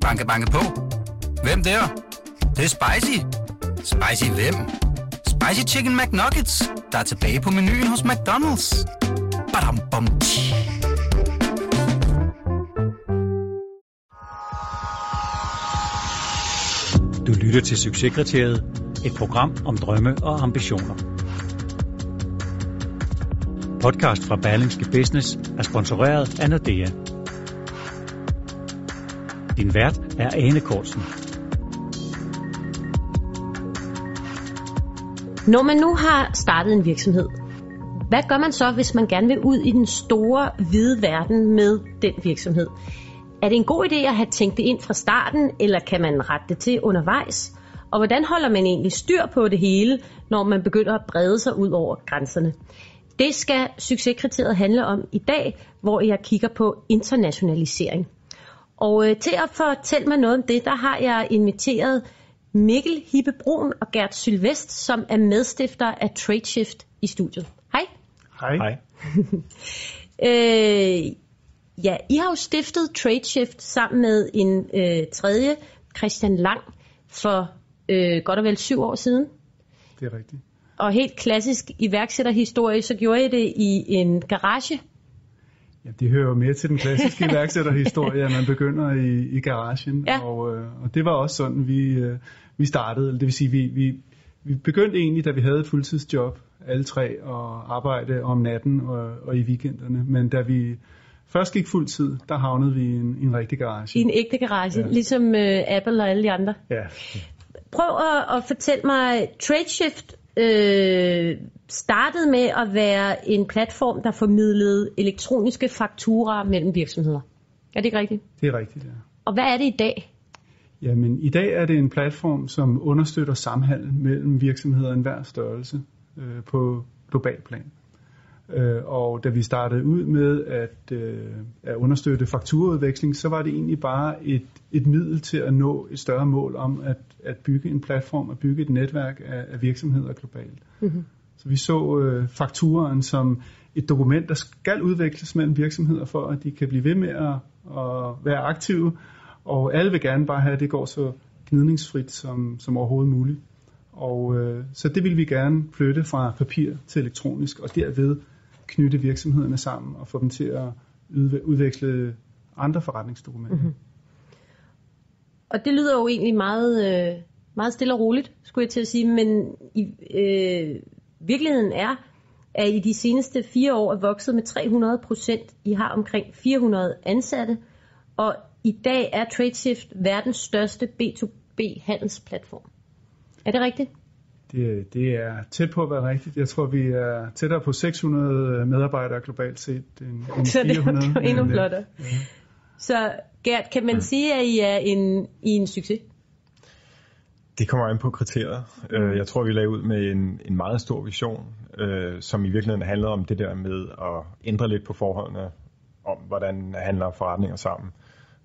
Banke, banke på. Hvem der? Det, det er spicy. Spicy hvem? Spicy Chicken McNuggets, der er tilbage på menuen hos McDonald's. Badum, bom, tji. Du lytter til Succeskriteriet, et program om drømme og ambitioner. Podcast fra Berlingske Business er sponsoreret af Nordea. Din vært er Ane Kortsen. Når man nu har startet en virksomhed, hvad gør man så, hvis man gerne vil ud i den store, hvide verden med den virksomhed? Er det en god idé at have tænkt det ind fra starten, eller kan man rette det til undervejs? Og hvordan holder man egentlig styr på det hele, når man begynder at brede sig ud over grænserne? Det skal succeskriteriet handle om i dag, hvor jeg kigger på internationalisering. Og øh, til at fortælle mig noget om det, der har jeg inviteret Mikkel Hibbebrun og Gert Sylvest, som er medstifter af TradeShift i studiet. Hej. Hej. Hej. øh, ja, I har jo stiftet TradeShift sammen med en øh, tredje, Christian Lang, for øh, godt og vel syv år siden. Det er rigtigt. Og helt klassisk iværksætterhistorie, så gjorde I det i en garage. Ja, det hører jo mere til den klassiske iværksætterhistorie, at man begynder i, i garagen. Ja. Og, øh, og det var også sådan, vi, øh, vi startede. Det vil sige, vi, vi, vi begyndte egentlig, da vi havde et fuldtidsjob, alle tre, og arbejde om natten og, og i weekenderne. Men da vi først gik fuld tid, der havnede vi i en, i en rigtig garage. I en ægte garage, ja. ligesom øh, Apple og alle de andre. Ja. Prøv at, at fortælle mig, TradeShift øh, startede med at være en platform, der formidlede elektroniske fakturer mellem virksomheder. Er det ikke rigtigt? Det er rigtigt, ja. Og hvad er det i dag? Jamen, i dag er det en platform, som understøtter samhandel mellem virksomheder af enhver størrelse øh, på global plan. Øh, og da vi startede ud med at, øh, at understøtte fakturaudveksling, så var det egentlig bare et, et middel til at nå et større mål om at, at bygge en platform, at bygge et netværk af, af virksomheder globalt. Mm-hmm. Så vi så øh, fakturen som et dokument, der skal udveksles mellem virksomheder, for at de kan blive ved med at, at være aktive, og alle vil gerne bare have, at det går så gnidningsfrit som, som overhovedet muligt. Og øh, så det vil vi gerne flytte fra papir til elektronisk, og derved knytte virksomhederne sammen og få dem til at udveksle andre forretningsdokumenter. Mm-hmm. Og det lyder jo egentlig meget, øh, meget stille og roligt, skulle jeg til at sige, men i, øh, virkeligheden er, at I de seneste fire år er vokset med 300 procent. I har omkring 400 ansatte, og i dag er TradeShift verdens største B2B handelsplatform. Er det rigtigt? Det, det er tæt på at være rigtigt. Jeg tror, vi er tættere på 600 medarbejdere globalt set end, end Så det 400. Så det er endnu flottere. Ja. Så Gert, kan man ja. sige, at I er en, I en succes? Det kommer an på kriterier. Øh, jeg tror, vi lagde ud med en, en meget stor vision, øh, som i virkeligheden handler om det der med at ændre lidt på forholdene, om hvordan handler forretninger sammen.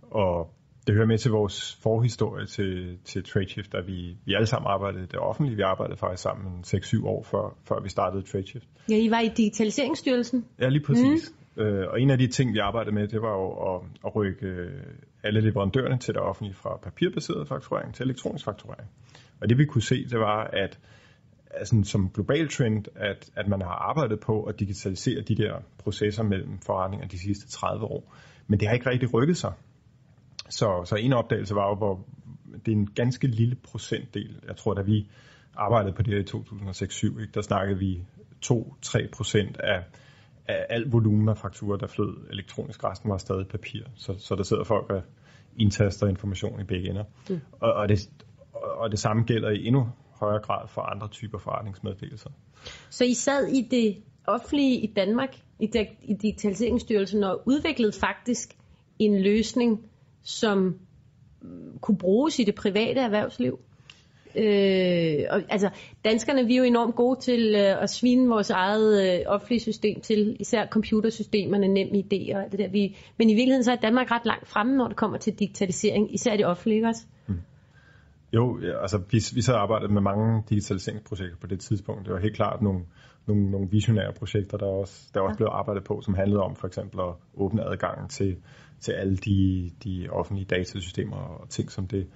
Og det hører med til vores forhistorie til, til TradeShift, at vi, vi alle sammen arbejdede i det offentlige. Vi arbejdede faktisk sammen 6-7 år før, før vi startede TradeShift. Ja, I var i Digitaliseringsstyrelsen. Ja, lige præcis. Mm. Øh, og en af de ting, vi arbejdede med, det var jo at, at rykke alle leverandørerne til det offentlige fra papirbaseret fakturering til elektronisk fakturering. Og det vi kunne se, det var, at altså, som global trend, at, at man har arbejdet på at digitalisere de der processer mellem forretninger de sidste 30 år. Men det har ikke rigtig rykket sig. Så, så en opdagelse var jo, hvor det er en ganske lille procentdel. Jeg tror, da vi arbejdede på det her i 2006-2007, der snakkede vi 2-3 procent af, af al volumen af fakturer, der flød elektronisk. Resten var stadig papir. Så, så der sidder folk og indtaster information i begge ender. Mm. Og, og, det, og det samme gælder i endnu højere grad for andre typer forretningsmeddelelser. Så I sad i det offentlige i Danmark, i, i Digitaliseringsstyrelsen, og udviklede faktisk en løsning, som mm, kunne bruges i det private erhvervsliv. Øh, og, altså, danskerne vi er jo enormt gode til øh, at svine vores eget øh, offentlige system til, især computersystemerne, nem idéer og alt det der. Vi, men i virkeligheden så er Danmark ret langt fremme, når det kommer til digitalisering, især det offentlige, ikke også? Mm. Jo, ja, altså vi, vi så arbejdede med mange digitaliseringsprojekter på det tidspunkt. Det var helt klart nogle, nogle, nogle visionære projekter, der også, der også ja. blev arbejdet på, som handlede om for eksempel at åbne adgangen til, til alle de, de offentlige datasystemer og ting som det.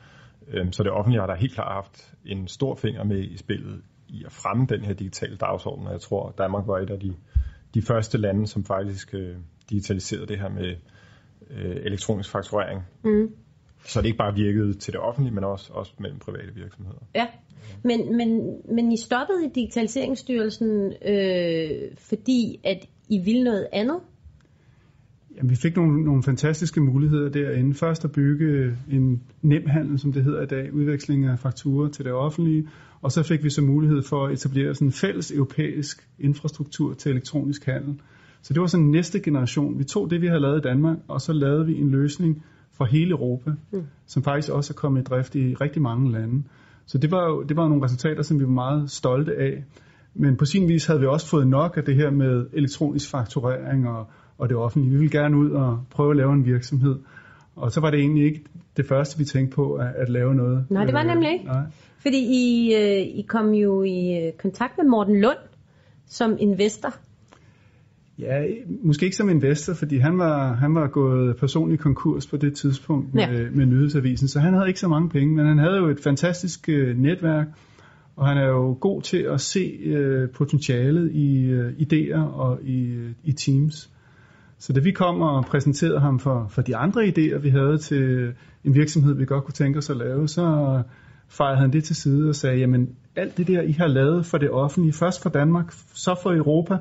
Øhm, så det offentlige har da helt klart haft en stor finger med i spillet i at fremme den her digitale dagsorden, og jeg tror, Danmark var et af de, de første lande, som faktisk øh, digitaliserede det her med øh, elektronisk fakturering. Mm. Så det ikke bare virkede til det offentlige, men også, også mellem private virksomheder. Ja, men, men, men I stoppede i Digitaliseringsstyrelsen, øh, fordi at I ville noget andet? Jamen, vi fik nogle, nogle fantastiske muligheder derinde. Først at bygge en nem handel, som det hedder i dag, udveksling af fakturer til det offentlige, og så fik vi så mulighed for at etablere sådan en fælles europæisk infrastruktur til elektronisk handel. Så det var sådan næste generation. Vi tog det, vi havde lavet i Danmark, og så lavede vi en løsning for hele Europa, mm. som faktisk også er kommet i drift i rigtig mange lande. Så det var jo det var nogle resultater, som vi var meget stolte af. Men på sin vis havde vi også fået nok af det her med elektronisk fakturering og, og det offentlige. Vi ville gerne ud og prøve at lave en virksomhed. Og så var det egentlig ikke det første, vi tænkte på at, at lave noget. Nej, det var nemlig ikke. Nej. Fordi I, øh, I kom jo i øh, kontakt med Morten Lund som investor. Ja, måske ikke som investor, fordi han var, han var gået personlig konkurs på det tidspunkt med, ja. med nyhedsavisen, så han havde ikke så mange penge, men han havde jo et fantastisk øh, netværk, og han er jo god til at se øh, potentialet i øh, idéer og i, øh, i teams. Så da vi kom og præsenterede ham for, for de andre idéer, vi havde til en virksomhed, vi godt kunne tænke os at lave, så fejrede han det til side og sagde, jamen alt det der, I har lavet for det offentlige, først for Danmark, så for Europa,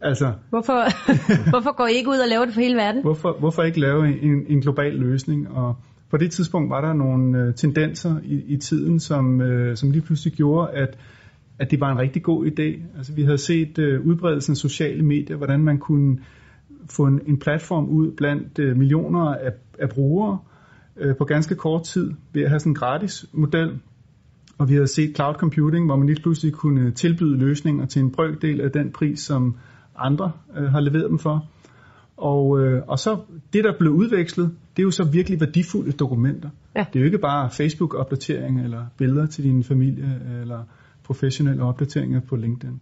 altså... Hvorfor, hvorfor går I ikke ud og laver det for hele verden? Hvorfor, hvorfor ikke lave en, en global løsning? Og på det tidspunkt var der nogle øh, tendenser i, i tiden, som, øh, som lige pludselig gjorde, at, at det var en rigtig god idé. Altså vi havde set øh, udbredelsen af sociale medier, hvordan man kunne få en, en platform ud blandt øh, millioner af, af brugere øh, på ganske kort tid ved at have sådan en gratis model. Og vi havde set cloud computing, hvor man lige pludselig kunne tilbyde løsninger til en brøkdel af den pris, som andre øh, har leveret dem for. Og, øh, og så det, der blev udvekslet, det er jo så virkelig værdifulde dokumenter. Ja. Det er jo ikke bare Facebook-opdatering eller billeder til din familie eller professionelle opdateringer på LinkedIn.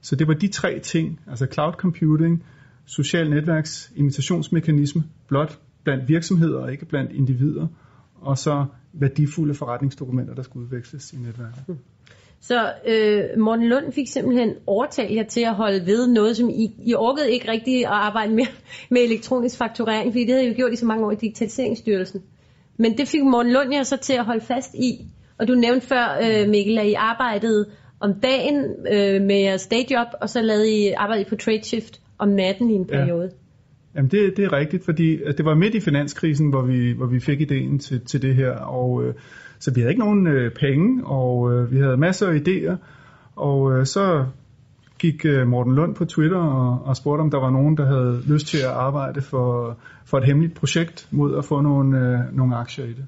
Så det var de tre ting, altså cloud computing, social netværks imitationsmekanisme, blot blandt virksomheder og ikke blandt individer, og så værdifulde forretningsdokumenter, der skulle udveksles i netværket. Hmm. Så øh, Morten Lund fik simpelthen overtalt jer til at holde ved noget, som I, I orkede ikke rigtigt at arbejde mere med elektronisk fakturering, fordi det havde I jo gjort i så mange år i Digitaliseringsstyrelsen. Men det fik Morten Lund jer så til at holde fast i. Og du nævnte før, øh, Mikkel, at I arbejdede om dagen øh, med jeres dayjob, og så lavede I arbejde på trade shift om natten i en periode. Ja. Jamen det, det er rigtigt, fordi øh, det var midt i finanskrisen, hvor vi, hvor vi fik ideen til, til det her, og øh, så vi havde ikke nogen øh, penge, og øh, vi havde masser af idéer, og øh, så gik øh, Morten Lund på Twitter og, og spurgte, om der var nogen, der havde lyst til at arbejde for, for et hemmeligt projekt mod at få nogle, øh, nogle aktier i det.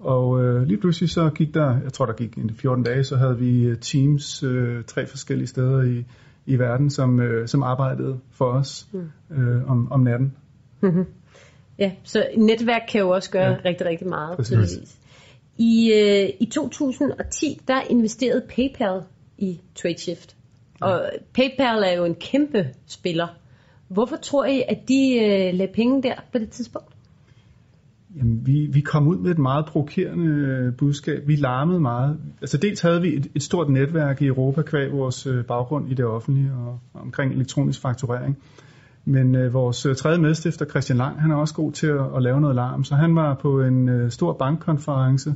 Og øh, lige pludselig så gik der, jeg tror der gik en 14 dage, så havde vi øh, teams øh, tre forskellige steder i, i verden, som, øh, som arbejdede for os mm. øh, om, om natten. Mm-hmm. Ja, så netværk kan jo også gøre ja. rigtig, rigtig meget. Præcis. I, øh, I 2010, der investerede PayPal i TradeShift. Ja. Og PayPal er jo en kæmpe spiller. Hvorfor tror I, at de øh, lagde penge der på det tidspunkt? Jamen, vi, vi kom ud med et meget provokerende øh, budskab. Vi larmede meget. Altså dels havde vi et, et stort netværk i Europa kvæg vores øh, baggrund i det offentlige og, og omkring elektronisk fakturering. Men øh, vores øh, tredje medstifter, Christian Lang, han er også god til at, at lave noget larm. Så han var på en øh, stor bankkonference,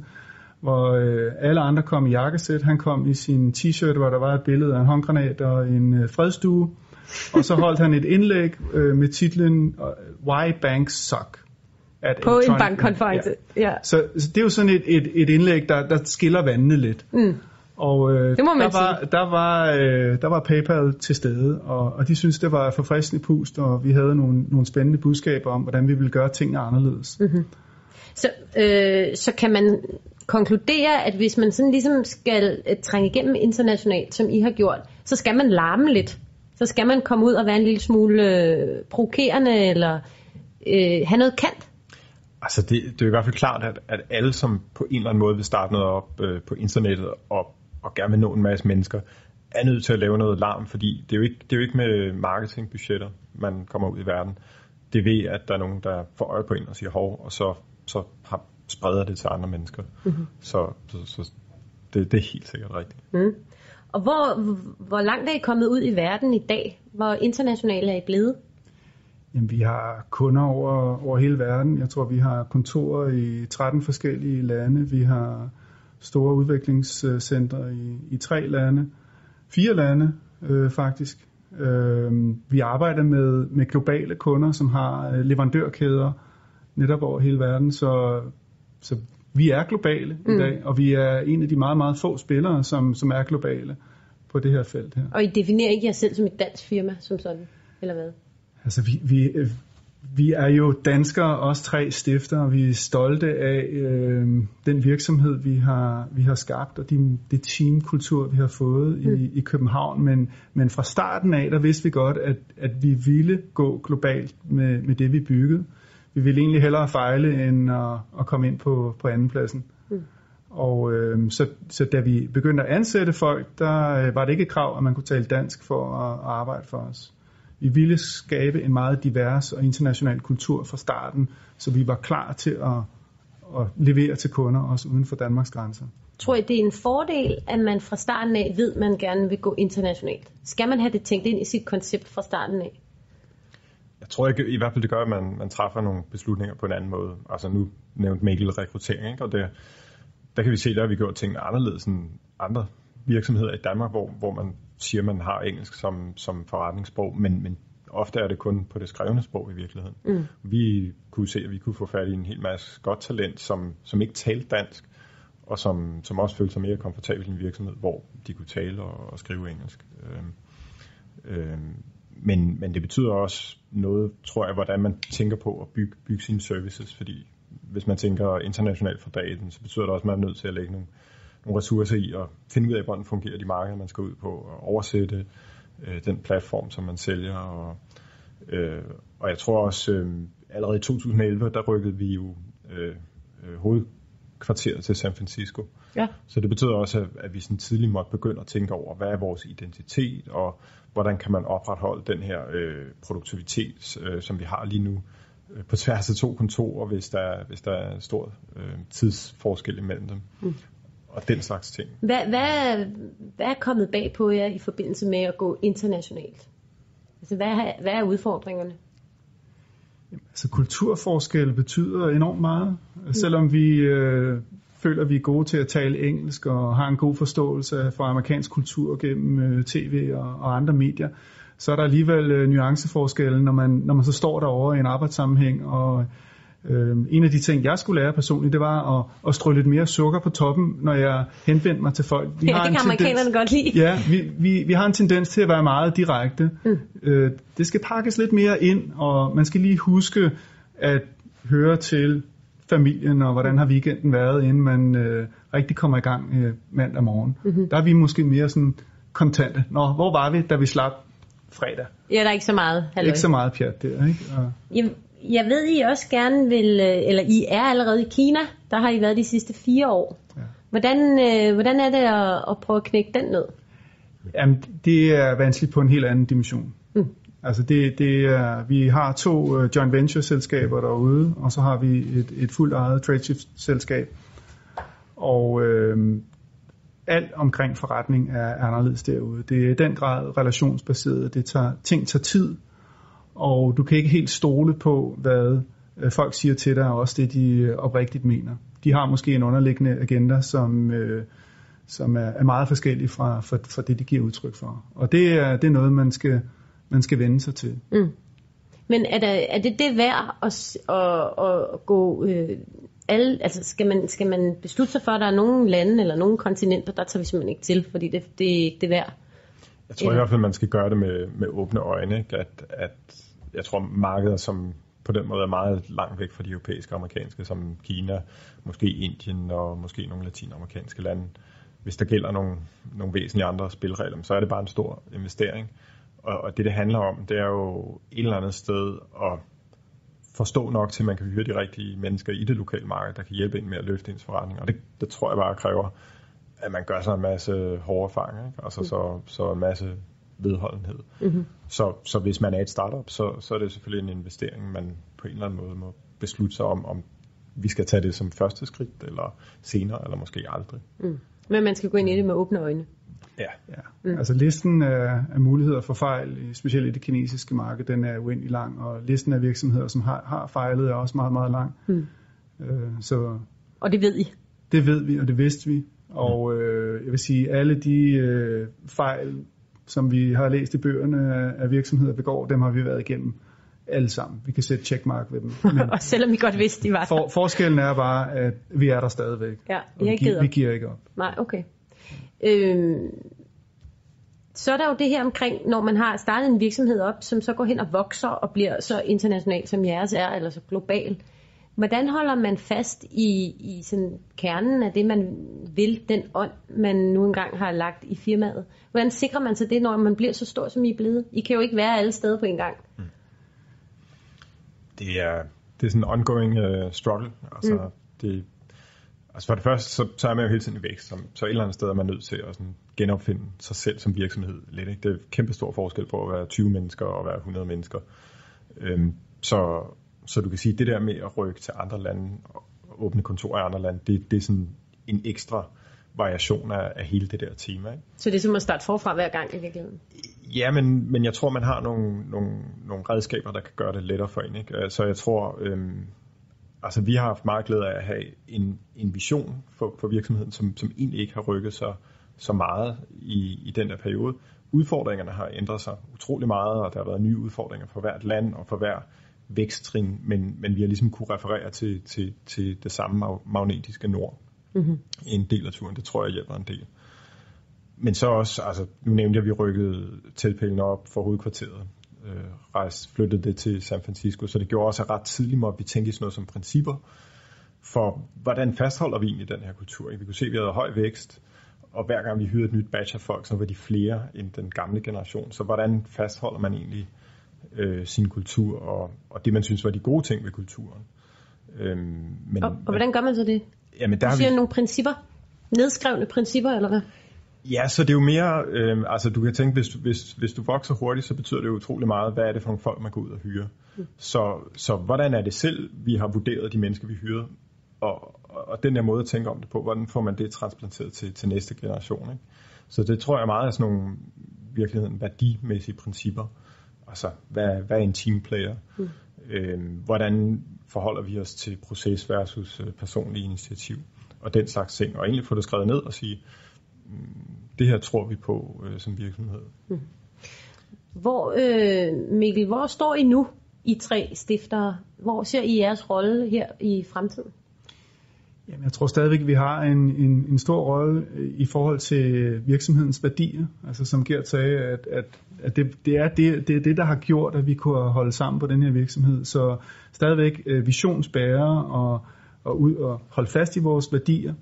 hvor øh, alle andre kom i jakkesæt. Han kom i sin t-shirt, hvor der var et billede af en håndgranat og en øh, fredstue. Og så holdt han et indlæg øh, med titlen Why Banks Suck. At på en bankkonference, ja. ja. Så, så det er jo sådan et, et, et indlæg, der, der skiller vandene lidt. Mm. Og øh, det må man der, var, sige. der, var, øh, der var PayPal til stede, og, og de synes det var forfriskende pust, og vi havde nogle, nogle spændende budskaber om, hvordan vi ville gøre tingene anderledes. Mm-hmm. Så, øh, så kan man konkludere, at hvis man sådan ligesom skal øh, trænge igennem internationalt, som I har gjort, så skal man larme lidt. Så skal man komme ud og være en lille smule øh, provokerende, eller øh, have noget kant. Altså det, det er i hvert fald klart, at, at alle, som på en eller anden måde vil starte noget op øh, på internettet og, og gerne vil nå en masse mennesker, er nødt til at lave noget larm, fordi det er jo ikke, det er jo ikke med marketingbudgetter, man kommer ud i verden. Det er ved, at der er nogen, der får øje på en og siger hov, og så, så har, spreder det til andre mennesker. Mm-hmm. Så, så, så det, det er helt sikkert rigtigt. Mm. Og hvor, hvor langt er I kommet ud i verden i dag? Hvor internationale er I blevet? Jamen, vi har kunder over, over hele verden. Jeg tror, vi har kontorer i 13 forskellige lande. Vi har store udviklingscentre i, i tre lande. Fire lande, øh, faktisk. Øh, vi arbejder med, med globale kunder, som har øh, leverandørkæder netop over hele verden. Så, så vi er globale mm. i dag, og vi er en af de meget, meget få spillere, som, som er globale på det her felt her. Og I definerer ikke jer selv som et dansk firma som sådan, eller hvad? Altså, vi, vi, øh, vi er jo danskere, os tre stifter, og vi er stolte af øh, den virksomhed, vi har, vi har skabt, og de, det teamkultur, vi har fået mm. i, i København. Men, men fra starten af, der vidste vi godt, at, at vi ville gå globalt med, med det, vi byggede. Vi ville egentlig hellere fejle, end at, at komme ind på, på andenpladsen. Mm. Og øh, så, så da vi begyndte at ansætte folk, der øh, var det ikke et krav, at man kunne tale dansk for at, at arbejde for os. Vi ville skabe en meget divers og international kultur fra starten, så vi var klar til at, at levere til kunder også uden for Danmarks grænser. Tror I, det er en fordel, at man fra starten af ved, at man gerne vil gå internationalt? Skal man have det tænkt ind i sit koncept fra starten af? Jeg tror ikke, i hvert fald det gør, at man, man træffer nogle beslutninger på en anden måde. Altså nu nævnte Mikkel rekruttering, ikke? og det, der kan vi se, der har vi gjort tingene anderledes end andre virksomheder i Danmark, hvor, hvor man siger, man har engelsk som, som forretningssprog, men, men ofte er det kun på det skrevne sprog i virkeligheden. Mm. Vi kunne se, at vi kunne få fat i en hel masse godt talent, som, som ikke talte dansk, og som, som også følte sig mere komfortabel i en virksomhed, hvor de kunne tale og, og skrive engelsk. Øhm, øhm, men, men det betyder også noget, tror jeg, hvordan man tænker på at bygge, bygge sine services, fordi hvis man tænker internationalt fra dagen, så betyder det også, at man er nødt til at lægge nogle, nogle ressourcer i og finde ud af, hvordan fungerer de markeder, man skal ud på, og oversætte øh, den platform, som man sælger. Og, øh, og jeg tror også, øh, allerede i 2011, der rykkede vi jo øh, øh, hovedkvarteret til San Francisco. Ja. Så det betyder også, at, at vi sådan tidligt måtte begynde at tænke over, hvad er vores identitet, og hvordan kan man opretholde den her øh, produktivitet, øh, som vi har lige nu øh, på tværs af to kontorer, hvis der, hvis der er stor øh, tidsforskel imellem dem. Mm og den slags ting. Hvad, hvad, hvad er kommet bag på jer i forbindelse med at gå internationalt? Altså, hvad, er, hvad er udfordringerne? Altså, kulturforskel betyder enormt meget. Mm. Selvom vi øh, føler, at vi er gode til at tale engelsk og har en god forståelse for amerikansk kultur gennem øh, tv og, og andre medier, så er der alligevel øh, nuanceforskelle, når man, når man så står derovre i en arbejdssammenhæng og Øh, en af de ting, jeg skulle lære personligt, det var at, at strø lidt mere sukker på toppen, når jeg henvendte mig til folk. Vi ja, har det kan amerikanerne godt lide. Ja, vi, vi, vi har en tendens til at være meget direkte. Mm. Øh, det skal pakkes lidt mere ind, og man skal lige huske at høre til familien, og hvordan har weekenden været, inden man øh, rigtig kommer i gang øh, mandag morgen. Mm-hmm. Der er vi måske mere sådan kontante. Nå, hvor var vi, da vi slap fredag? Ja, der er ikke så meget. Halløj. Ikke så meget pjat der, ikke? Og... Jamen, jeg ved, I også gerne vil, øh, eller I er allerede i Kina. Der har I været de sidste fire år. Ja. Hvordan, øh, hvordan er det at, at prøve at knække den ned? Jamen, det er vanskeligt på en helt anden dimension. Mm. Altså det, det er, vi har to uh, joint venture selskaber derude, og så har vi et, et fuldt eget trade selskab. Og øh, alt omkring forretning er, er anderledes derude. Det er i den grad relationsbaseret. Det tager, ting tager tid, og du kan ikke helt stole på, hvad øh, folk siger til dig, og også det, de øh, oprigtigt mener. De har måske en underliggende agenda, som, øh, som er, er meget forskellig fra, fra, fra det, de giver udtryk for. Og det er, det er noget, man skal, man skal vende sig til. Mm. Men er, der, er det det værd at, at, at gå... Øh, alle, altså skal man, skal man beslutte sig for, at der er nogle lande eller nogle kontinenter, der tager vi simpelthen ikke til, fordi det, det er ikke det værd? Jeg tror i hvert fald, man skal gøre det med, med åbne øjne. Ikke? At, at jeg tror, markeder, som på den måde er meget langt væk fra de europæiske og amerikanske, som Kina, måske Indien og måske nogle latinamerikanske lande, hvis der gælder nogle, nogle væsentlige andre spilregler, så er det bare en stor investering. Og, og det, det handler om, det er jo et eller andet sted at forstå nok til, at man kan hyre de rigtige mennesker i det lokale marked, der kan hjælpe ind med at løfte ens forretning. Og det, det tror jeg bare kræver, at man gør sig en masse hårde erfaringer, ikke? Altså, mm. så, så en masse vedholdenhed. Mm-hmm. Så, så hvis man er et startup, så, så er det selvfølgelig en investering, man på en eller anden måde må beslutte sig om, om vi skal tage det som første skridt, eller senere, eller måske aldrig. Mm. Men man skal gå ind i det med åbne øjne. Ja. ja. Mm. Altså listen af, af muligheder for fejl, specielt i det kinesiske marked, den er uendelig lang, og listen af virksomheder, som har, har fejlet, er også meget, meget lang. Mm. Øh, så, og det ved I? Det ved vi, og det vidste vi. Og øh, jeg vil sige, alle de øh, fejl, som vi har læst i bøgerne af virksomheder begår, dem har vi været igennem alle sammen. Vi kan sætte checkmark ved dem. Men og selvom vi godt vidste, de var for, Forskellen er bare, at vi er der stadigvæk. Ja, vi, vi, gi- vi giver ikke op. Nej, okay. Øhm, så er der jo det her omkring, når man har startet en virksomhed op, som så går hen og vokser og bliver så international som jeres er, eller så global. Hvordan holder man fast i, i sådan kernen af det, man vil, den ånd, man nu engang har lagt i firmaet? Hvordan sikrer man sig det, når man bliver så stor, som I er blevet? I kan jo ikke være alle steder på en gang. Mm. Det er, det er sådan en ongoing uh, struggle. Altså, mm. det, altså for det første, så, så er man jo hele tiden i vækst. Så, så et eller andet sted er man nødt til at sådan genopfinde sig selv som virksomhed lidt. Ikke? Det er kæmpe stor forskel på at være 20 mennesker og være 100 mennesker. Øhm, så, så du kan sige, at det der med at rykke til andre lande og åbne kontorer i andre lande, det, det er sådan en ekstra variation af, af hele det der tema. Ikke? Så det er som at starte forfra hver gang i virkeligheden? Ja, men, men jeg tror, man har nogle, nogle, nogle redskaber, der kan gøre det lettere for en. Ikke? Så jeg tror, øhm, altså vi har haft meget glæde af at have en, en vision for, for virksomheden, som, som egentlig ikke har rykket sig så meget i, i den der periode. Udfordringerne har ændret sig utrolig meget, og der har været nye udfordringer for hvert land og for hver væksttrin, men, men vi har ligesom kunne referere til, til, til det samme magnetiske nord. Mm-hmm. En del af turen, det tror jeg hjælper en del. Men så også, altså nu nævnte jeg, at vi rykkede teltpælen op for hovedkvarteret, øh, rejst, flyttede det til San Francisco, så det gjorde også ret tidligt, at vi tænkte i sådan noget som principper, for hvordan fastholder vi egentlig den her kultur? Vi kunne se, at vi havde høj vækst, og hver gang vi hyrede et nyt batch af folk, så var de flere end den gamle generation. Så hvordan fastholder man egentlig øh, sin kultur og, og det, man synes var de gode ting ved kulturen? Øhm, men, og, og hvordan gør man så det? Jamen, der du siger vi... nogle principper? Nedskrevne principper, eller hvad? Ja, så det er jo mere, øh, altså du kan tænke, hvis, hvis, hvis du vokser hurtigt, så betyder det jo utrolig meget, hvad er det for nogle folk, man går ud og hyre. Mm. Så, så hvordan er det selv, vi har vurderet de mennesker, vi hyrer, og, og den der måde at tænke om det på, hvordan får man det transplanteret til, til næste generation. Ikke? Så det tror jeg meget er sådan nogle virkeligheden værdimæssige principper. Altså, hvad, hvad er en teamplayer? Mm. Øhm, hvordan forholder vi os til proces versus øh, personlig initiativ? Og den slags ting. Og egentlig få det skrevet ned og sige, mm, det her tror vi på øh, som virksomhed. Mm. Hvor, øh, Mikkel, hvor står I nu, I tre stiftere? Hvor ser I jeres rolle her i fremtiden? Jamen, jeg tror stadigvæk, at vi har en, en, en stor rolle øh, i forhold til øh, virksomhedens værdier. Altså som Gert sagde, at, at, at det, det, er det, det er det, der har gjort, at vi kunne holde sammen på den her virksomhed. Så stadigvæk øh, visionsbærere og, og, ud, og holde fast i vores værdier.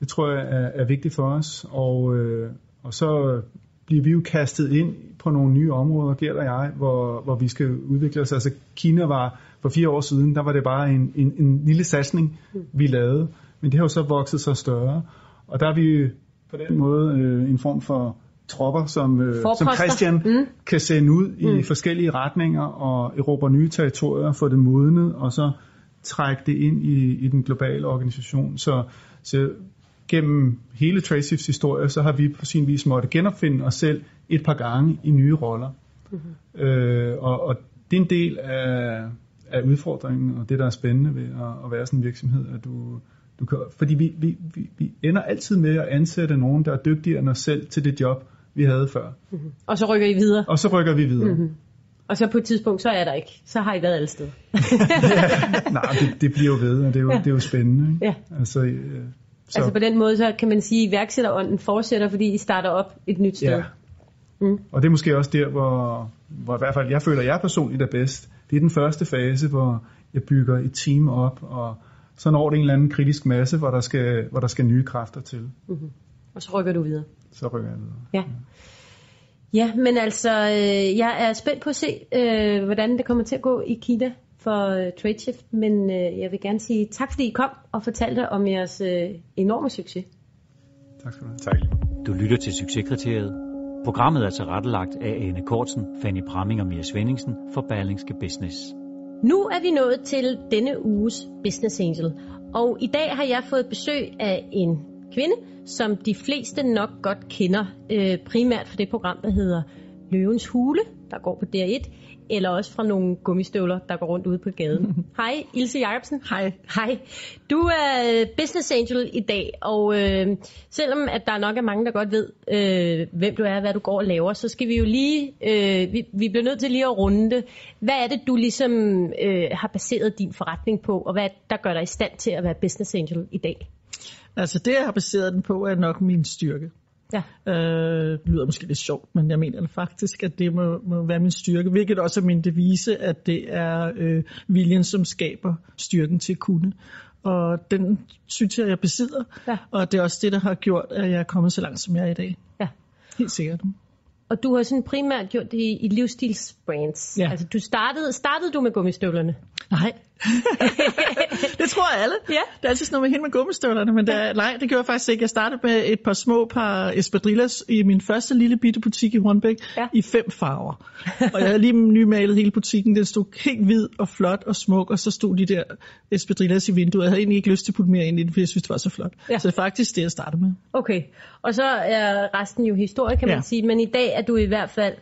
Det tror jeg er, er vigtigt for os. Og, øh, og så bliver vi jo kastet ind på nogle nye områder, Gert og jeg, hvor, hvor vi skal udvikle os. Altså Kina var for fire år siden, der var det bare en, en, en lille satsning, vi lavede. Men det har jo så vokset sig større. Og der er vi på den måde øh, en form for tropper, som, øh, som Christian mm. kan sende ud i mm. forskellige retninger og erobre nye territorier, få det modnet, og så trække det ind i, i den globale organisation. Så, så gennem hele Tracifs historie, så har vi på sin vis måtte genopfinde os selv et par gange i nye roller. Mm-hmm. Øh, og, og det er en del af, af udfordringen, og det, der er spændende ved at, at være sådan en virksomhed, at du, du kan, fordi vi, vi, vi, vi ender altid med at ansætte nogen, der er dygtigere end os selv til det job, vi havde før. Mm-hmm. Og så rykker I videre. Og så rykker vi videre. Mm-hmm. Og så på et tidspunkt, så er der ikke. Så har I været alle steder. ja, nej, det, det bliver jo ved, og det er jo, ja. det er jo spændende. Ikke? Ja. Altså, øh, så. altså på den måde, så kan man sige, at iværksætterånden fortsætter, fordi I starter op et nyt sted. Ja. Mm. Og det er måske også der, hvor, hvor i hvert fald jeg føler, at jeg personligt er bedst. Det er den første fase, hvor jeg bygger et team op, og så når det en eller anden kritisk masse, hvor der skal, hvor der skal nye kræfter til. Mm-hmm. Og så rykker du videre. Så rykker jeg videre. Ja. Ja, men altså, øh, jeg er spændt på at se, øh, hvordan det kommer til at gå i Kina for øh, TradeShift, men øh, jeg vil gerne sige tak, fordi I kom og fortalte om jeres øh, enorme succes. Tak skal du have. Tak. Du lytter til Succeskriteriet. Programmet er tilrettelagt af Ane Kortsen, Fanny Pramming og Mia Svendingsen for Berlingske Business. Nu er vi nået til denne uges Business Angel, og i dag har jeg fået besøg af en kvinde, som de fleste nok godt kender, øh, primært for det program, der hedder Løvens Hule, der går på DR1, eller også fra nogle gummistøvler, der går rundt ude på gaden. Hej, Ilse Jacobsen. Hej. Hej. Du er business angel i dag, og øh, selvom at der nok er mange, der godt ved, øh, hvem du er og hvad du går og laver, så skal vi jo lige, øh, vi, vi bliver nødt til lige at runde det. Hvad er det, du ligesom øh, har baseret din forretning på, og hvad der gør dig i stand til at være business angel i dag? Altså det, jeg har baseret den på, er nok min styrke. Ja. Øh, lyder måske lidt sjovt, men jeg mener faktisk, at det må, må være min styrke, hvilket også er min devise, at det er øh, viljen, som skaber styrken til at kunne. Og den synes jeg, jeg besidder, Ja. og det er også det, der har gjort, at jeg er kommet så langt, som jeg er i dag. Ja. Helt sikkert. Og du har sådan primært gjort det i, i livsstilsbrands. Ja. Altså du startede, startede du med gummistøvlerne? Nej. det tror jeg alle. Ja. Det er altid sådan noget med hende med gummistøvlerne, men der, nej, det gjorde jeg faktisk ikke. Jeg startede med et par små par espadrilles i min første lille bitte butik i Hornbæk Ja. i fem farver. Og jeg havde lige nymalet hele butikken. Den stod helt hvid og flot og smuk, og så stod de der espadrilles i vinduet. Jeg havde egentlig ikke lyst til at putte mere ind i det, fordi jeg synes, det var så flot. Ja. Så det er faktisk det, jeg startede med. Okay, og så er resten jo historie, kan man Ja. sige. Men i dag er du i hvert fald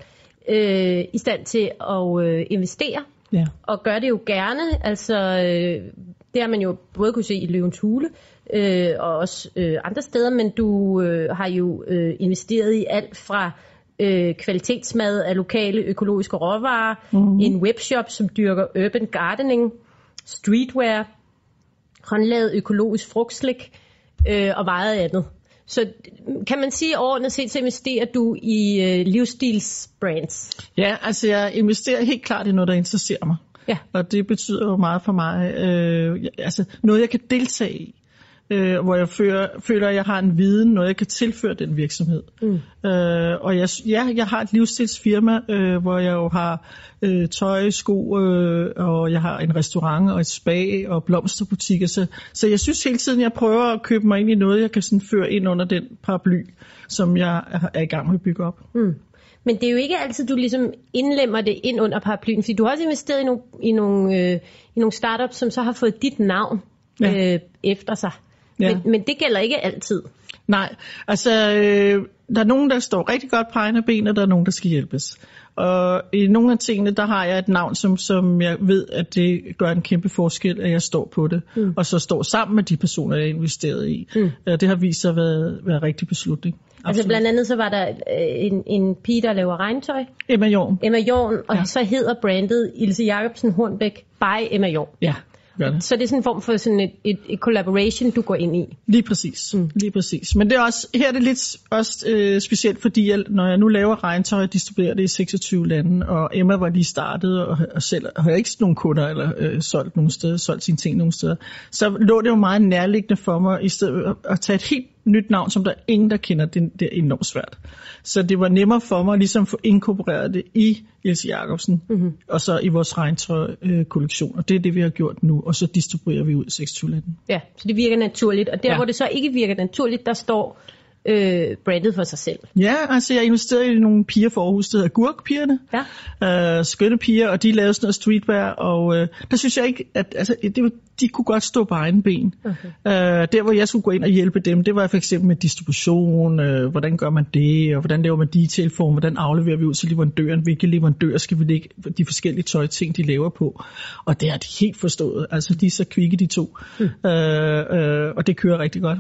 øh, i stand til at øh, investere, Ja. og gør det jo gerne. Altså, øh, det har man jo både kunne se i Løvens Hule, øh, og også øh, andre steder, men du øh, har jo øh, investeret i alt fra øh, kvalitetsmad af lokale økologiske råvarer, mm-hmm. en webshop, som dyrker urban gardening, streetwear, håndlavet økologisk frugtslik øh, og meget andet. Så kan man sige overordnet set, så investerer du i øh, livsstilsbrands. Ja, altså jeg investerer helt klart i noget, der interesserer mig. Ja. Og det betyder jo meget for mig, øh, altså noget jeg kan deltage i. Øh, hvor jeg føler, føler, at jeg har en viden, noget jeg kan tilføre den virksomhed. Mm. Øh, og jeg, ja, jeg har et livsstilsfirma, øh, hvor jeg jo har øh, tøj, sko, øh, og jeg har en restaurant og et spa og blomsterbutikker. Så, så jeg synes hele tiden, jeg prøver at købe mig ind i noget, jeg kan sådan føre ind under den paraply, som jeg er, er i gang med at bygge op. Mm. Men det er jo ikke altid, du ligesom indlemmer det ind under paraplyen, fordi du har også investeret i nogle, i nogle, øh, i nogle startups, som så har fået dit navn Ja. øh, efter sig. Ja. Men, men det gælder ikke altid. Nej, altså øh, der er nogen, der står rigtig godt på egne ben, og der er nogen, der skal hjælpes. Og i nogle af tingene, der har jeg et navn, som, som jeg ved, at det gør en kæmpe forskel, at jeg står på det. Mm. Og så står sammen med de personer, jeg har investeret i. Mm. Det har vist sig at være, være rigtig beslutning. Altså Absolut. blandt andet så var der øh, en, en pige, der laver regntøj, Emma Jorn. Emma Jorn, og. Ja. så hedder brandet Ilse Jacobsen Hornbæk by Emma Jorn. Ja, gør det. Så det er sådan en form for sådan et, et, et collaboration, du går ind i. Lige præcis. Mm. Lige præcis. Men det er også, her er det lidt også, øh, specielt, fordi jeg, når jeg nu laver regntøj, distribuerer det i 26 lande, og Emma var lige startet, og, og selv har ikke nogen kunder eller øh, solgt nogen steder, solgt sine ting nogen steder, så lå det jo meget nærliggende for mig, i stedet at tage et helt nyt navn, som der er ingen, der kender, det, det er enormt svært. Så det var nemmere for mig ligesom at få inkorporeret det i Ilse Jacobsen, mm-hmm. og så i vores regntøj-kollektion, og det er det, vi har gjort nu, og så distribuerer vi ud i 26 lande. Ja, så det virker naturligt. Og der. Ja. hvor det så ikke virker naturligt, der står øh, brandet for sig selv. Ja, altså jeg investerede i nogle piger for Aarhus, der hedder Gurkpigerne. Ja. Øh, skønne piger, og de lavede sådan noget streetwear, og øh, der synes jeg ikke, at altså, det var, de kunne godt stå på egen ben. Okay. Øh, der, hvor jeg skulle gå ind og hjælpe dem, det var for eksempel med distribution, øh, hvordan gør man det, og hvordan laver man detailform, hvordan afleverer vi ud til leverandøren, hvilke leverandører skal vi lægge de forskellige tøjting, de laver på. Og det har de helt forstået. Altså, de er så kvikke, de to. Mm. Øh, øh, og det kører rigtig godt.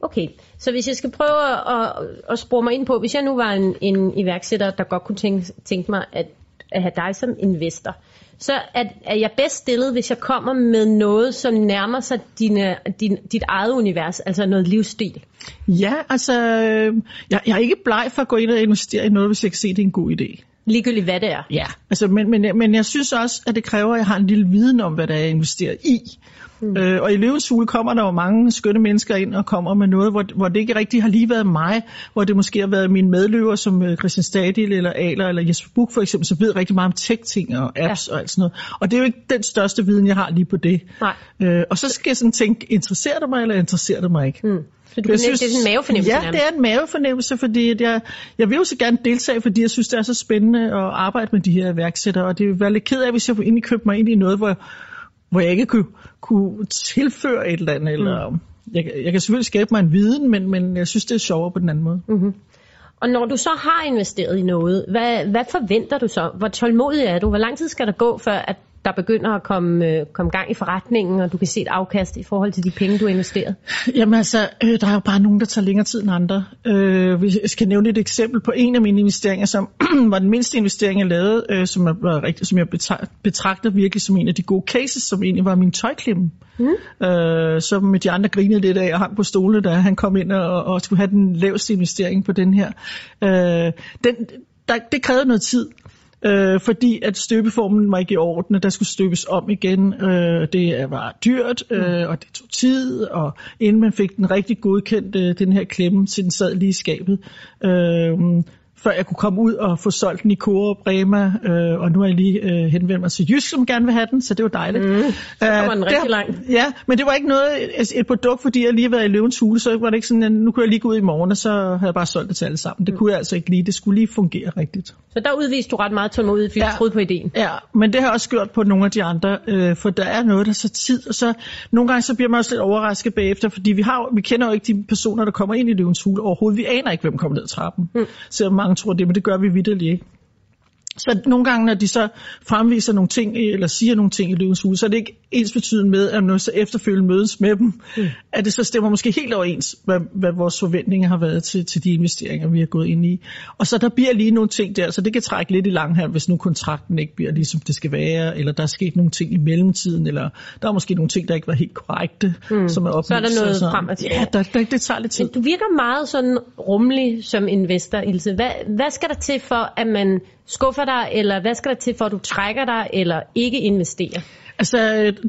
Okay, så hvis jeg skal prøve at, at, at spore mig ind på, hvis jeg nu var en, en iværksætter, der godt kunne tænke, tænke mig at, at have dig som investor, så er, er jeg bedst stillet, hvis jeg kommer med noget, som nærmer sig dine, din, dit eget univers, altså noget livsstil. Ja, altså, øh, jeg, jeg er ikke bleg for at gå ind og investere i noget, hvis jeg kan se, det er en god idé. Ligegyldigt hvad det er. Ja, altså, men, men, men jeg synes også, at det kræver, at jeg har en lille viden om, hvad der er jeg investerer i. Mm. Øh, og i løvens hule kommer der jo mange skønne mennesker ind og kommer med noget, hvor, hvor det ikke rigtig har lige været mig, hvor det måske har været mine medløver som øh, Christian Stadil eller Aler eller Jesper Buch for eksempel, som ved rigtig meget om tech-ting og apps ja. og alt sådan noget. Og det er jo ikke den største viden, jeg har lige på det. Nej. Øh, og så skal jeg sådan tænke, interesserer det mig eller interesserer det mig ikke? Mm. Så du kan synes, det er en mavefornemmelse Ja, det er en mavefornemmelse, fordi at jeg, jeg vil jo så gerne deltage, fordi jeg synes, det er så spændende at arbejde med de her iværksættere, og det vil være lidt ked af, hvis jeg egentlig købe mig ind i noget, hvor, hvor jeg ikke kunne, kunne tilføre et eller andet, eller mm. jeg, jeg kan selvfølgelig skabe mig en viden, men, men jeg synes, det er sjovere på den anden måde. Mm-hmm. Og når du så har investeret i noget, hvad, hvad forventer du så? Hvor tålmodig er du? Hvor lang tid skal der gå, før at der begynder at komme, øh, komme gang i forretningen, og du kan se et afkast i forhold til de penge, du har investeret? Jamen altså, øh, der er jo bare nogen, der tager længere tid end andre. Øh, vi skal nævne et eksempel på en af mine investeringer, som var den mindste investering, jeg lavede, øh, som, jeg, var rigtig, som jeg betragter virkelig som en af de gode cases, som egentlig var min tøjklemme. Mm. Øh, som de andre grinede lidt af og hang på stole, da han kom ind og, og skulle have den laveste investering på den her. Øh, den, der, det krævede noget tid øh, fordi at støbeformen var ikke i orden, og der skulle støbes om igen. Øh, det var dyrt, øh, og det tog tid, og inden man fik den rigtig godkendt, øh, den her klemme, til den sad lige i skabet. Øh, før jeg kunne komme ud og få solgt den i Coop, Rema, øh, og nu har jeg lige øh, henvendt mig til Jysk, som gerne vil have den, så det var dejligt. Mm, så kommer den rigtig langt. Ja, men det var ikke noget, et, et produkt, fordi jeg lige har været i løvens hule, så var det ikke sådan, at nu kunne jeg lige gå ud i morgen, og så havde jeg bare solgt det til alle sammen. Det mm. kunne jeg altså ikke lige, det skulle lige fungere rigtigt. Så der udviste du ret meget tålmodighed, fordi ja, du troede på ideen. Ja, men det har også gjort på nogle af de andre, øh, for der er noget, der så tid, og så nogle gange så bliver man også lidt overrasket bagefter, fordi vi, har, vi kender jo ikke de personer, der kommer ind i løvens hule overhovedet. Vi aner ikke, hvem kommer ned ad trappen. Mm. Så mange tror det, men det gør vi vidderligt ikke. Så nogle gange, når de så fremviser nogle ting, eller siger nogle ting i løvens hus, så er det ikke ens betydende med, at når så efterfølgende mødes med dem, mm. at det så stemmer måske helt overens, hvad, hvad vores forventninger har været til, til de investeringer, vi har gået ind i. Og så der bliver lige nogle ting der, så det kan trække lidt i lang her, hvis nu kontrakten ikke bliver ligesom det skal være, eller der er sket nogle ting i mellemtiden, eller der er måske nogle ting, der ikke var helt korrekte, mm. som er oplyst. Så er der noget frem og Ja, der, der, det tager lidt tid. Men du virker meget sådan rummelig som investor, Ilse. Hvad, hvad skal der til for, at man skuffer dig, eller hvad skal der til for, at du trækker dig, eller ikke investerer? Altså,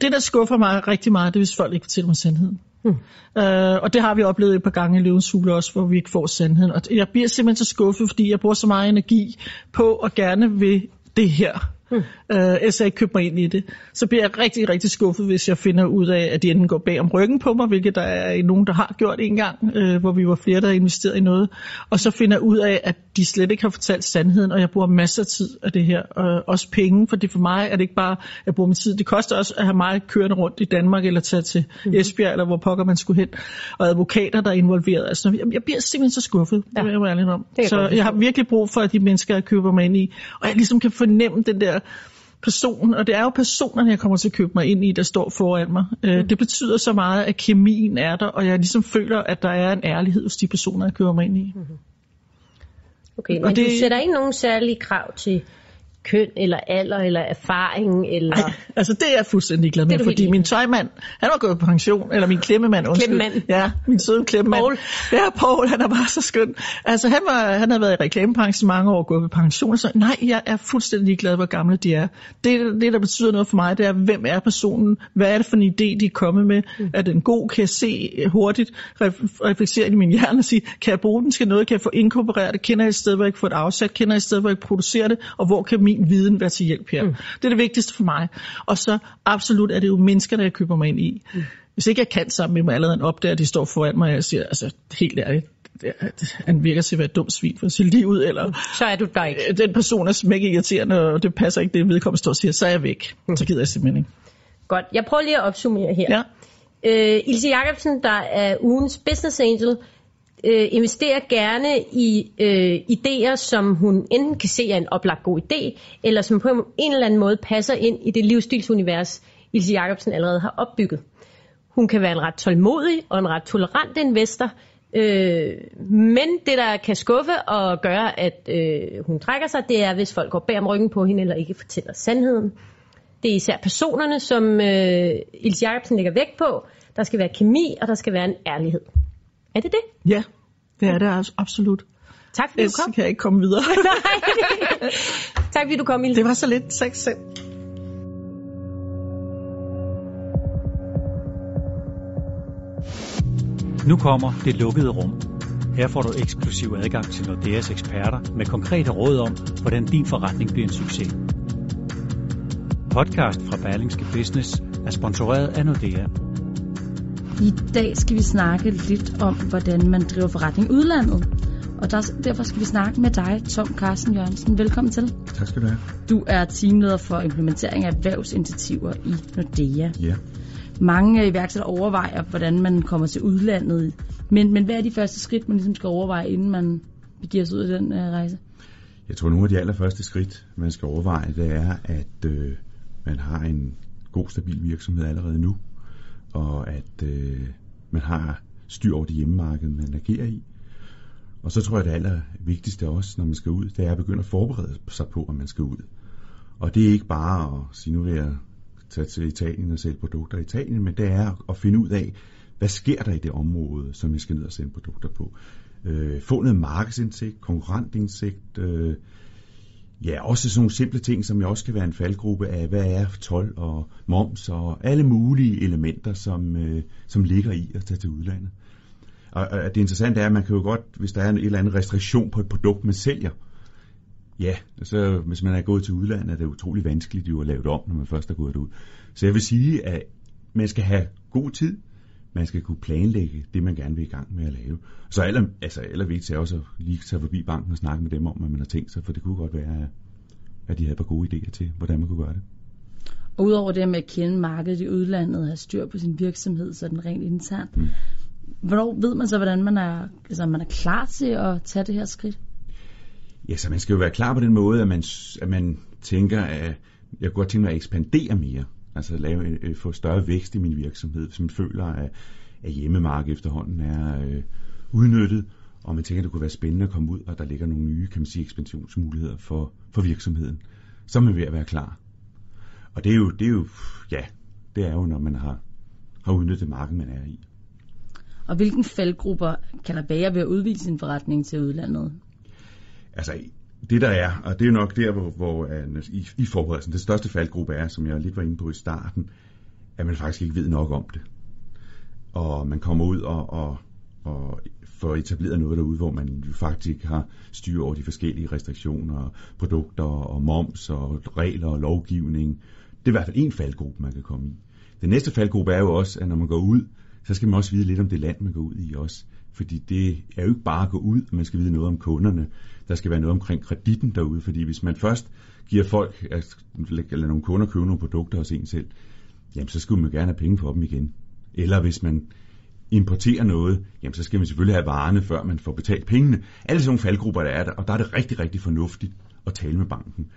det der skuffer mig rigtig meget, det er, hvis folk ikke fortæller mig sandheden. Hmm. Uh, og det har vi oplevet et par gange i Løvens Hule også, hvor vi ikke får sandheden. Og jeg bliver simpelthen så skuffet, fordi jeg bruger så meget energi på at gerne vil det her. Hmm. Uh, ellers jeg ikke købt mig ind i det. Så bliver jeg rigtig, rigtig skuffet, hvis jeg finder ud af, at de enten går bag om ryggen på mig, hvilket der er nogen, der har gjort en gang, uh, hvor vi var flere, der har investeret i noget. Og så finder jeg ud af, at de slet ikke har fortalt sandheden, og jeg bruger masser af tid af det her. Og også penge, for det for mig er det ikke bare, at jeg bruger min tid. Det koster også at have mig kørende rundt i Danmark, eller tage til mm. Esbjerg, eller hvor pokker man skulle hen. Og advokater, der er involveret. Altså, jeg, jeg bliver simpelthen så skuffet, ja. det er jeg ærlig om. Så jeg har virkelig brug for, at de mennesker, jeg køber mig ind i, og jeg ligesom kan fornemme den der person, og det er jo personerne, jeg kommer til at købe mig ind i, der står foran mig. Øh, mm. Det betyder så meget, at kemien er der, og jeg ligesom føler, at der er en ærlighed hos de personer, jeg køber mig ind i. Mm-hmm. Okay, men og det, du sætter ikke nogen særlige krav til køn, eller alder, eller erfaring, eller... Ej, altså det er jeg fuldstændig glad med, fordi min tøjmand, han var gået på pension, eller min klemmemand, undskyld. Klemmemand. Ja, min søde klemmemand. Paul. Ja, Paul, han er bare så skøn. Altså han, var, han har været i reklamebranchen mange år, gået på pension, og så nej, jeg er fuldstændig glad, hvor gamle de er. Det, det, der betyder noget for mig, det er, hvem er personen? Hvad er det for en idé, de er kommet med? Mm. Er den god? Kan jeg se hurtigt, reflektere i min hjerne og sige, kan jeg bruge den til noget? Kan jeg få inkorporeret det? Kender jeg et sted, hvor jeg kan få det afsat? Kender jeg et sted, hvor jeg kan producere det? Og hvor kan min viden være til hjælp her. Mm. Det er det vigtigste for mig. Og så absolut er det jo mennesker, der jeg køber mig ind i. Mm. Hvis ikke jeg kan sammen med mig allerede opdager, at de står foran mig, og jeg siger, altså helt ærligt, han virker til at være et dumt svin for sit liv ud, eller så er du der ikke. den person er smække irriterende, og det passer ikke det vedkommende står og siger, så er jeg væk. Mm. Så gider jeg simpelthen ikke. Godt, jeg prøver lige at opsummere her. Ja. Øh, Ilse Jacobsen, der er ugens business angel, øh, investerer gerne i øh, idéer, som hun enten kan se er en oplagt god idé, eller som på en eller anden måde passer ind i det livsstilsunivers, Ilse Jacobsen allerede har opbygget. Hun kan være en ret tålmodig og en ret tolerant investor, øh, men det, der kan skuffe og gøre, at øh, hun trækker sig, det er, hvis folk går bag om ryggen på hende, eller ikke fortæller sandheden. Det er især personerne, som øh, Ilse Jacobsen lægger vægt på. Der skal være kemi, og der skal være en ærlighed. Er det det? Ja, det er det absolut. Tak fordi du kom. kan jeg ikke komme videre. Nej. tak fordi du kom, Ilse. Det var så lidt. Tak selv. Nu kommer det lukkede rum. Her får du eksklusiv adgang til Nordeas eksperter med konkrete råd om, hvordan din forretning bliver en succes. Podcast fra Berlingske Business er sponsoreret af Nordea. I dag skal vi snakke lidt om, hvordan man driver forretning i udlandet. Og der, derfor skal vi snakke med dig, Tom Carsten Jørgensen. Velkommen til. Tak skal du have. Du er teamleder for implementering af erhvervsinitiativer i Nordea. Ja. Mange iværksættere overvejer, hvordan man kommer til udlandet. Men, men hvad er de første skridt, man ligesom skal overveje, inden man begiver sig ud af den uh, rejse? Jeg tror, nogle af de allerførste skridt, man skal overveje, det er, at øh, man har en god, stabil virksomhed allerede nu, og at øh, man har styr over det hjemmemarked, man agerer i. Og så tror jeg, det allervigtigste også, når man skal ud, det er at begynde at forberede sig på, at man skal ud. Og det er ikke bare at sige, nu vil jeg tage til Italien og sælge produkter i Italien, men det er at finde ud af, hvad sker der i det område, som jeg skal ned og sælge produkter på. Øh, få noget markedsindsigt, konkurrentindsigt, øh, ja, også sådan nogle simple ting, som jo også kan være en faldgruppe af, hvad er 12 og moms og alle mulige elementer, som, øh, som ligger i at tage til udlandet. Og, og det interessante er, at man kan jo godt, hvis der er en eller anden restriktion på et produkt, man sælger, ja, så hvis man er gået til udlandet, er det utrolig vanskeligt jo at lave det om, når man først er gået derud. Så jeg vil sige, at man skal have god tid, man skal kunne planlægge det, man gerne vil i gang med at lave. Så aller, altså allervigtigst er også at lige tage forbi banken og snakke med dem om, hvad man har tænkt sig, for det kunne godt være, at de havde et par gode idéer til, hvordan man kunne gøre det. Og udover det med at kende markedet i udlandet og have styr på sin virksomhed, så den rent internt. Mm. Hvornår ved man så, hvordan man er, altså, man er klar til at tage det her skridt? Ja, så man skal jo være klar på den måde, at man, at man tænker, at jeg kunne godt tænke mig at ekspandere mere. Altså lave, få større vækst i min virksomhed, hvis man føler, at, at hjemmemarkedet efterhånden er øh, udnyttet, og man tænker, at det kunne være spændende at komme ud, og der ligger nogle nye, kan man sige, ekspansionsmuligheder for, for virksomheden. Så er man ved at være klar. Og det er jo, det er jo ja, det er jo, når man har, har udnyttet det marked, man er i. Og hvilken faldgrupper kan der være ved at udvise sin forretning til udlandet? Altså, det der er, og det er nok der, hvor, hvor uh, i, i forberedelsen, det største faldgruppe er, som jeg lidt var inde på i starten, at man faktisk ikke ved nok om det. Og man kommer ud og, og, og får etableret noget derude, hvor man jo faktisk har styr over de forskellige restriktioner, produkter og moms og regler og lovgivning. Det er i hvert fald en faldgruppe, man kan komme i. Den næste faldgruppe er jo også, at når man går ud, så skal man også vide lidt om det land, man går ud i også. Fordi det er jo ikke bare at gå ud, man skal vide noget om kunderne. Der skal være noget omkring kreditten derude, fordi hvis man først giver folk, eller nogle kunder købe nogle produkter hos en selv, jamen så skulle man gerne have penge for dem igen. Eller hvis man importerer noget, jamen så skal man selvfølgelig have varerne, før man får betalt pengene. Alle sådan nogle faldgrupper, der er der, og der er det rigtig, rigtig fornuftigt at tale med banken.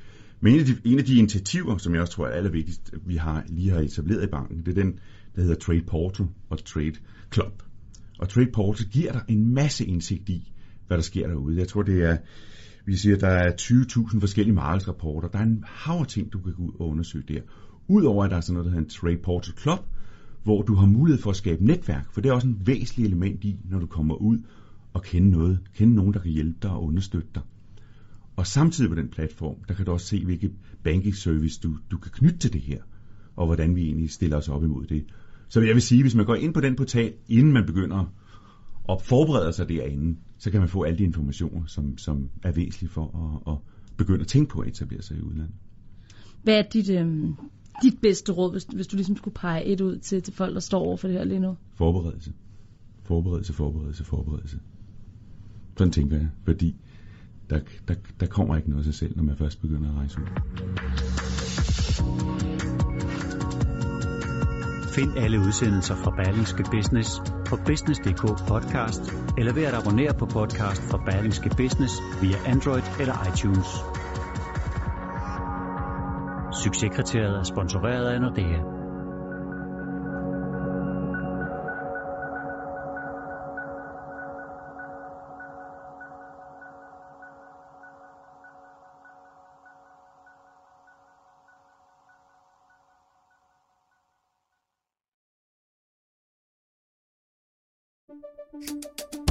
Men en af de, en af de initiativer, som jeg også tror er allervigtigst, vi har lige har etableret i banken, det er den, der hedder Trade Portal og Trade Club. Og Trade Portal giver dig en masse indsigt i, hvad der sker derude. Jeg tror, det er, vi siger, der er 20.000 forskellige markedsrapporter. Der er en hav ting, du kan gå ud og undersøge der. Udover at der er sådan noget, der hedder en Trade Portal Club, hvor du har mulighed for at skabe netværk, for det er også en væsentlig element i, når du kommer ud og kende noget, kende nogen, der kan hjælpe dig og understøtte dig. Og samtidig på den platform, der kan du også se, hvilke banking service du, du kan knytte til det her, og hvordan vi egentlig stiller os op imod det. Så jeg vil sige, hvis man går ind på den portal, inden man begynder at forberede sig derinde, så kan man få alle de informationer, som, som er væsentlige for at, at begynde at tænke på at etablere sig i udlandet. Hvad er dit, øh, dit bedste råd, hvis, hvis du ligesom skulle pege et ud til, til folk, der står over for det her lige nu? Forberedelse. Forberedelse, forberedelse, forberedelse. Sådan tænker jeg, fordi der, der, der kommer ikke noget af sig selv, når man først begynder at rejse ud. Find alle udsendelser fra Berlingske Business på business.dk podcast, eller ved at abonnere på podcast fra Berlingske Business via Android eller iTunes. Succeskriteriet er sponsoreret af Nordea.